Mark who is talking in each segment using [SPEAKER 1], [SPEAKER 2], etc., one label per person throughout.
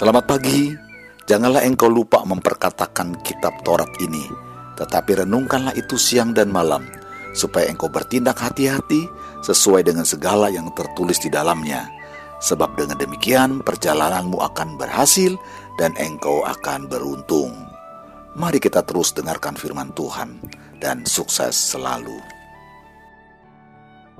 [SPEAKER 1] Selamat pagi. Janganlah engkau lupa memperkatakan kitab Taurat ini, tetapi renungkanlah itu siang dan malam, supaya engkau bertindak hati-hati sesuai dengan segala yang tertulis di dalamnya. Sebab dengan demikian perjalananmu akan berhasil dan engkau akan beruntung. Mari kita terus dengarkan firman Tuhan dan sukses selalu.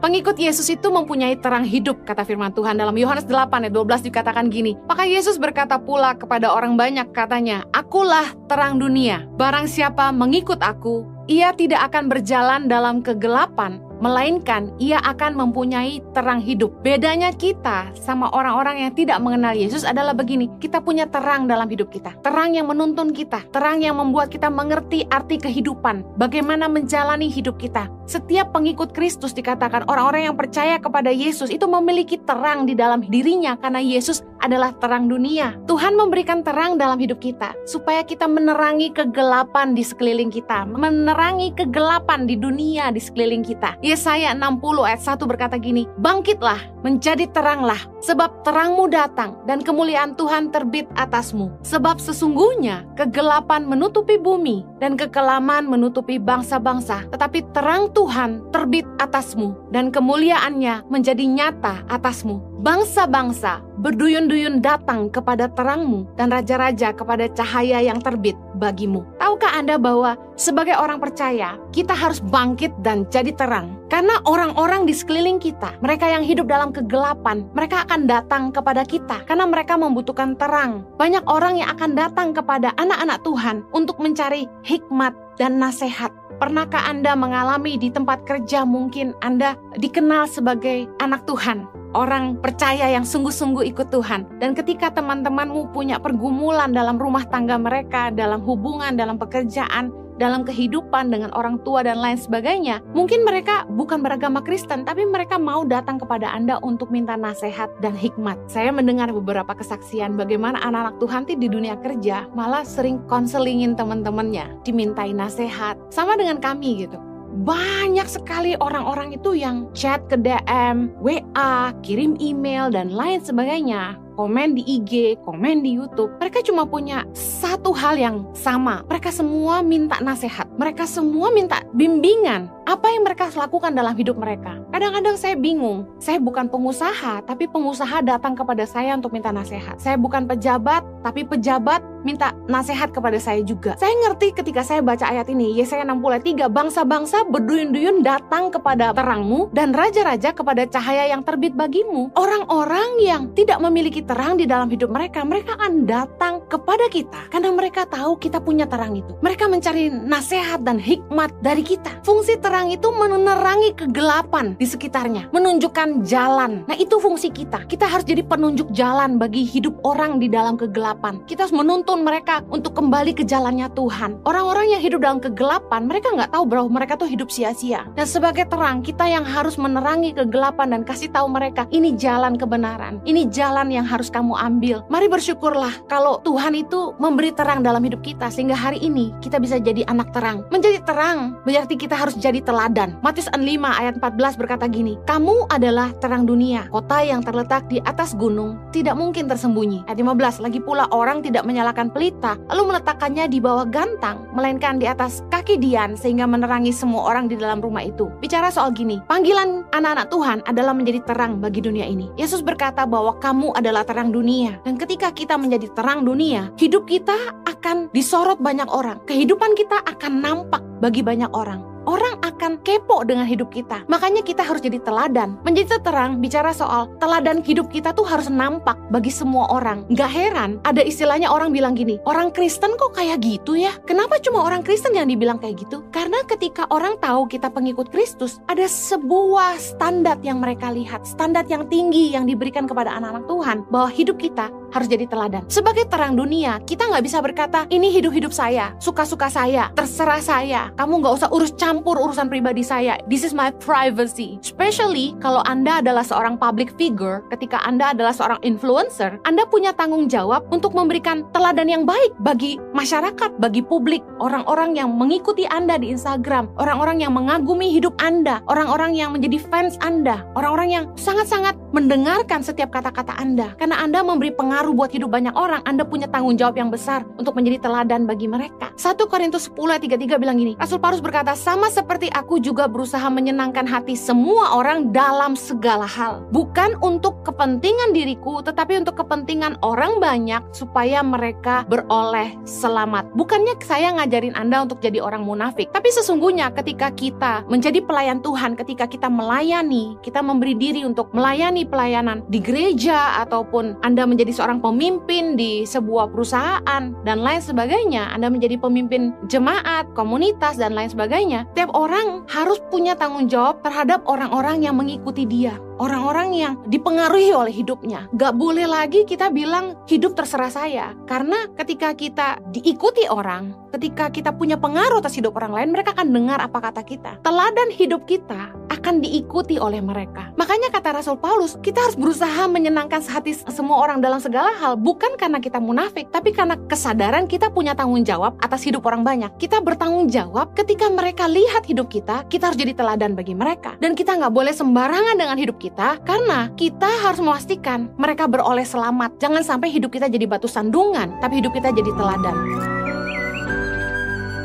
[SPEAKER 2] Pengikut Yesus itu mempunyai terang hidup, kata firman Tuhan dalam Yohanes 8 ayat 12 dikatakan gini. Maka Yesus berkata pula kepada orang banyak katanya, Akulah terang dunia. Barang siapa mengikut aku, ia tidak akan berjalan dalam kegelapan, melainkan ia akan mempunyai terang hidup. Bedanya kita sama orang-orang yang tidak mengenal Yesus adalah begini, kita punya terang dalam hidup kita. Terang yang menuntun kita, terang yang membuat kita mengerti arti kehidupan, bagaimana menjalani hidup kita. Setiap pengikut Kristus dikatakan orang-orang yang percaya kepada Yesus itu memiliki terang di dalam dirinya karena Yesus adalah terang dunia. Tuhan memberikan terang dalam hidup kita supaya kita menerangi kegelapan di sekeliling kita, menerangi kegelapan di dunia di sekeliling kita. Yesaya 60 ayat 1 berkata gini, Bangkitlah, menjadi teranglah, sebab terangmu datang dan kemuliaan Tuhan terbit atasmu. Sebab sesungguhnya kegelapan menutupi bumi dan kekelaman menutupi bangsa-bangsa, tetapi terang Tuhan terbit atasmu dan kemuliaannya menjadi nyata atasmu. Bangsa-bangsa berduyun-duyun datang kepada terangmu dan raja-raja kepada cahaya yang terbit bagimu. Tahukah Anda bahwa sebagai orang percaya, kita harus bangkit dan jadi terang? Karena orang-orang di sekeliling kita, mereka yang hidup dalam kegelapan, mereka akan datang kepada kita karena mereka membutuhkan terang. Banyak orang yang akan datang kepada anak-anak Tuhan untuk mencari hikmat dan nasihat. Pernahkah Anda mengalami di tempat kerja mungkin Anda dikenal sebagai anak Tuhan? orang percaya yang sungguh-sungguh ikut Tuhan. Dan ketika teman-temanmu punya pergumulan dalam rumah tangga mereka, dalam hubungan, dalam pekerjaan, dalam kehidupan dengan orang tua dan lain sebagainya, mungkin mereka bukan beragama Kristen, tapi mereka mau datang kepada Anda untuk minta nasihat dan hikmat. Saya mendengar beberapa kesaksian bagaimana anak-anak Tuhan di dunia kerja malah sering konselingin teman-temannya, dimintai nasihat, sama dengan kami gitu banyak sekali orang-orang itu yang chat ke DM, WA, kirim email, dan lain sebagainya komen di IG, komen di YouTube. Mereka cuma punya satu hal yang sama. Mereka semua minta nasihat. Mereka semua minta bimbingan. Apa yang mereka lakukan dalam hidup mereka? Kadang-kadang saya bingung. Saya bukan pengusaha, tapi pengusaha datang kepada saya untuk minta nasihat. Saya bukan pejabat, tapi pejabat minta nasihat kepada saya juga. Saya ngerti ketika saya baca ayat ini, Yesaya 63, bangsa-bangsa berduyun-duyun datang kepada terangmu dan raja-raja kepada cahaya yang terbit bagimu. Orang-orang yang tidak memiliki terang di dalam hidup mereka, mereka akan datang kepada kita karena mereka tahu kita punya terang itu. Mereka mencari nasihat dan hikmat dari kita. Fungsi terang itu menerangi kegelapan di sekitarnya, menunjukkan jalan. Nah, itu fungsi kita. Kita harus jadi penunjuk jalan bagi hidup orang di dalam kegelapan. Kita harus menuntun mereka untuk kembali ke jalannya Tuhan. Orang-orang yang hidup dalam kegelapan, mereka nggak tahu bahwa mereka tuh hidup sia-sia. Dan sebagai terang, kita yang harus menerangi kegelapan dan kasih tahu mereka, ini jalan kebenaran. Ini jalan yang harus kamu ambil. Mari bersyukurlah kalau Tuhan itu memberi terang dalam hidup kita sehingga hari ini kita bisa jadi anak terang. Menjadi terang berarti kita harus jadi teladan. Matius 5 ayat 14 berkata gini, Kamu adalah terang dunia. Kota yang terletak di atas gunung tidak mungkin tersembunyi. Ayat 15, lagi pula orang tidak menyalakan pelita lalu meletakkannya di bawah gantang, melainkan di atas kaki Dian sehingga menerangi semua orang di dalam rumah itu. Bicara soal gini, panggilan anak-anak Tuhan adalah menjadi terang bagi dunia ini. Yesus berkata bahwa kamu adalah terang dunia. Dan ketika kita menjadi terang dunia, hidup kita akan disorot banyak orang. Kehidupan kita akan nampak bagi banyak orang orang akan kepo dengan hidup kita. Makanya kita harus jadi teladan. Menjadi terang bicara soal teladan hidup kita tuh harus nampak bagi semua orang. Gak heran ada istilahnya orang bilang gini, orang Kristen kok kayak gitu ya? Kenapa cuma orang Kristen yang dibilang kayak gitu? Karena ketika orang tahu kita pengikut Kristus, ada sebuah standar yang mereka lihat, standar yang tinggi yang diberikan kepada anak-anak Tuhan, bahwa hidup kita harus jadi teladan. Sebagai terang dunia, kita nggak bisa berkata, ini hidup-hidup saya, suka-suka saya, terserah saya, kamu nggak usah urus campur urusan pribadi saya. This is my privacy. Especially kalau Anda adalah seorang public figure, ketika Anda adalah seorang influencer, Anda punya tanggung jawab untuk memberikan teladan yang baik bagi masyarakat, bagi publik, orang-orang yang mengikuti Anda di Instagram, orang-orang yang mengagumi hidup Anda, orang-orang yang menjadi fans Anda, orang-orang yang sangat-sangat mendengarkan setiap kata-kata Anda, karena Anda memberi pengaruh berpengaruh buat hidup banyak orang, Anda punya tanggung jawab yang besar untuk menjadi teladan bagi mereka. 1 Korintus 10 ayat 33 bilang gini, Rasul Paulus berkata, sama seperti aku juga berusaha menyenangkan hati semua orang dalam segala hal. Bukan untuk kepentingan diriku, tetapi untuk kepentingan orang banyak supaya mereka beroleh selamat. Bukannya saya ngajarin Anda untuk jadi orang munafik, tapi sesungguhnya ketika kita menjadi pelayan Tuhan, ketika kita melayani, kita memberi diri untuk melayani pelayanan di gereja ataupun Anda menjadi seorang pemimpin di sebuah perusahaan dan lain sebagainya, Anda menjadi pemimpin jemaat, komunitas dan lain sebagainya. Tiap orang harus punya tanggung jawab terhadap orang-orang yang mengikuti dia orang-orang yang dipengaruhi oleh hidupnya. Gak boleh lagi kita bilang hidup terserah saya. Karena ketika kita diikuti orang, ketika kita punya pengaruh atas hidup orang lain, mereka akan dengar apa kata kita. Teladan hidup kita akan diikuti oleh mereka. Makanya kata Rasul Paulus, kita harus berusaha menyenangkan hati semua orang dalam segala hal. Bukan karena kita munafik, tapi karena kesadaran kita punya tanggung jawab atas hidup orang banyak. Kita bertanggung jawab ketika mereka lihat hidup kita, kita harus jadi teladan bagi mereka. Dan kita nggak boleh sembarangan dengan hidup kita karena kita harus memastikan mereka beroleh selamat. Jangan sampai hidup kita jadi batu sandungan, tapi hidup kita jadi teladan.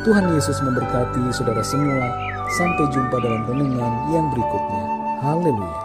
[SPEAKER 3] Tuhan Yesus memberkati saudara semua. Sampai jumpa dalam renungan yang berikutnya. Haleluya.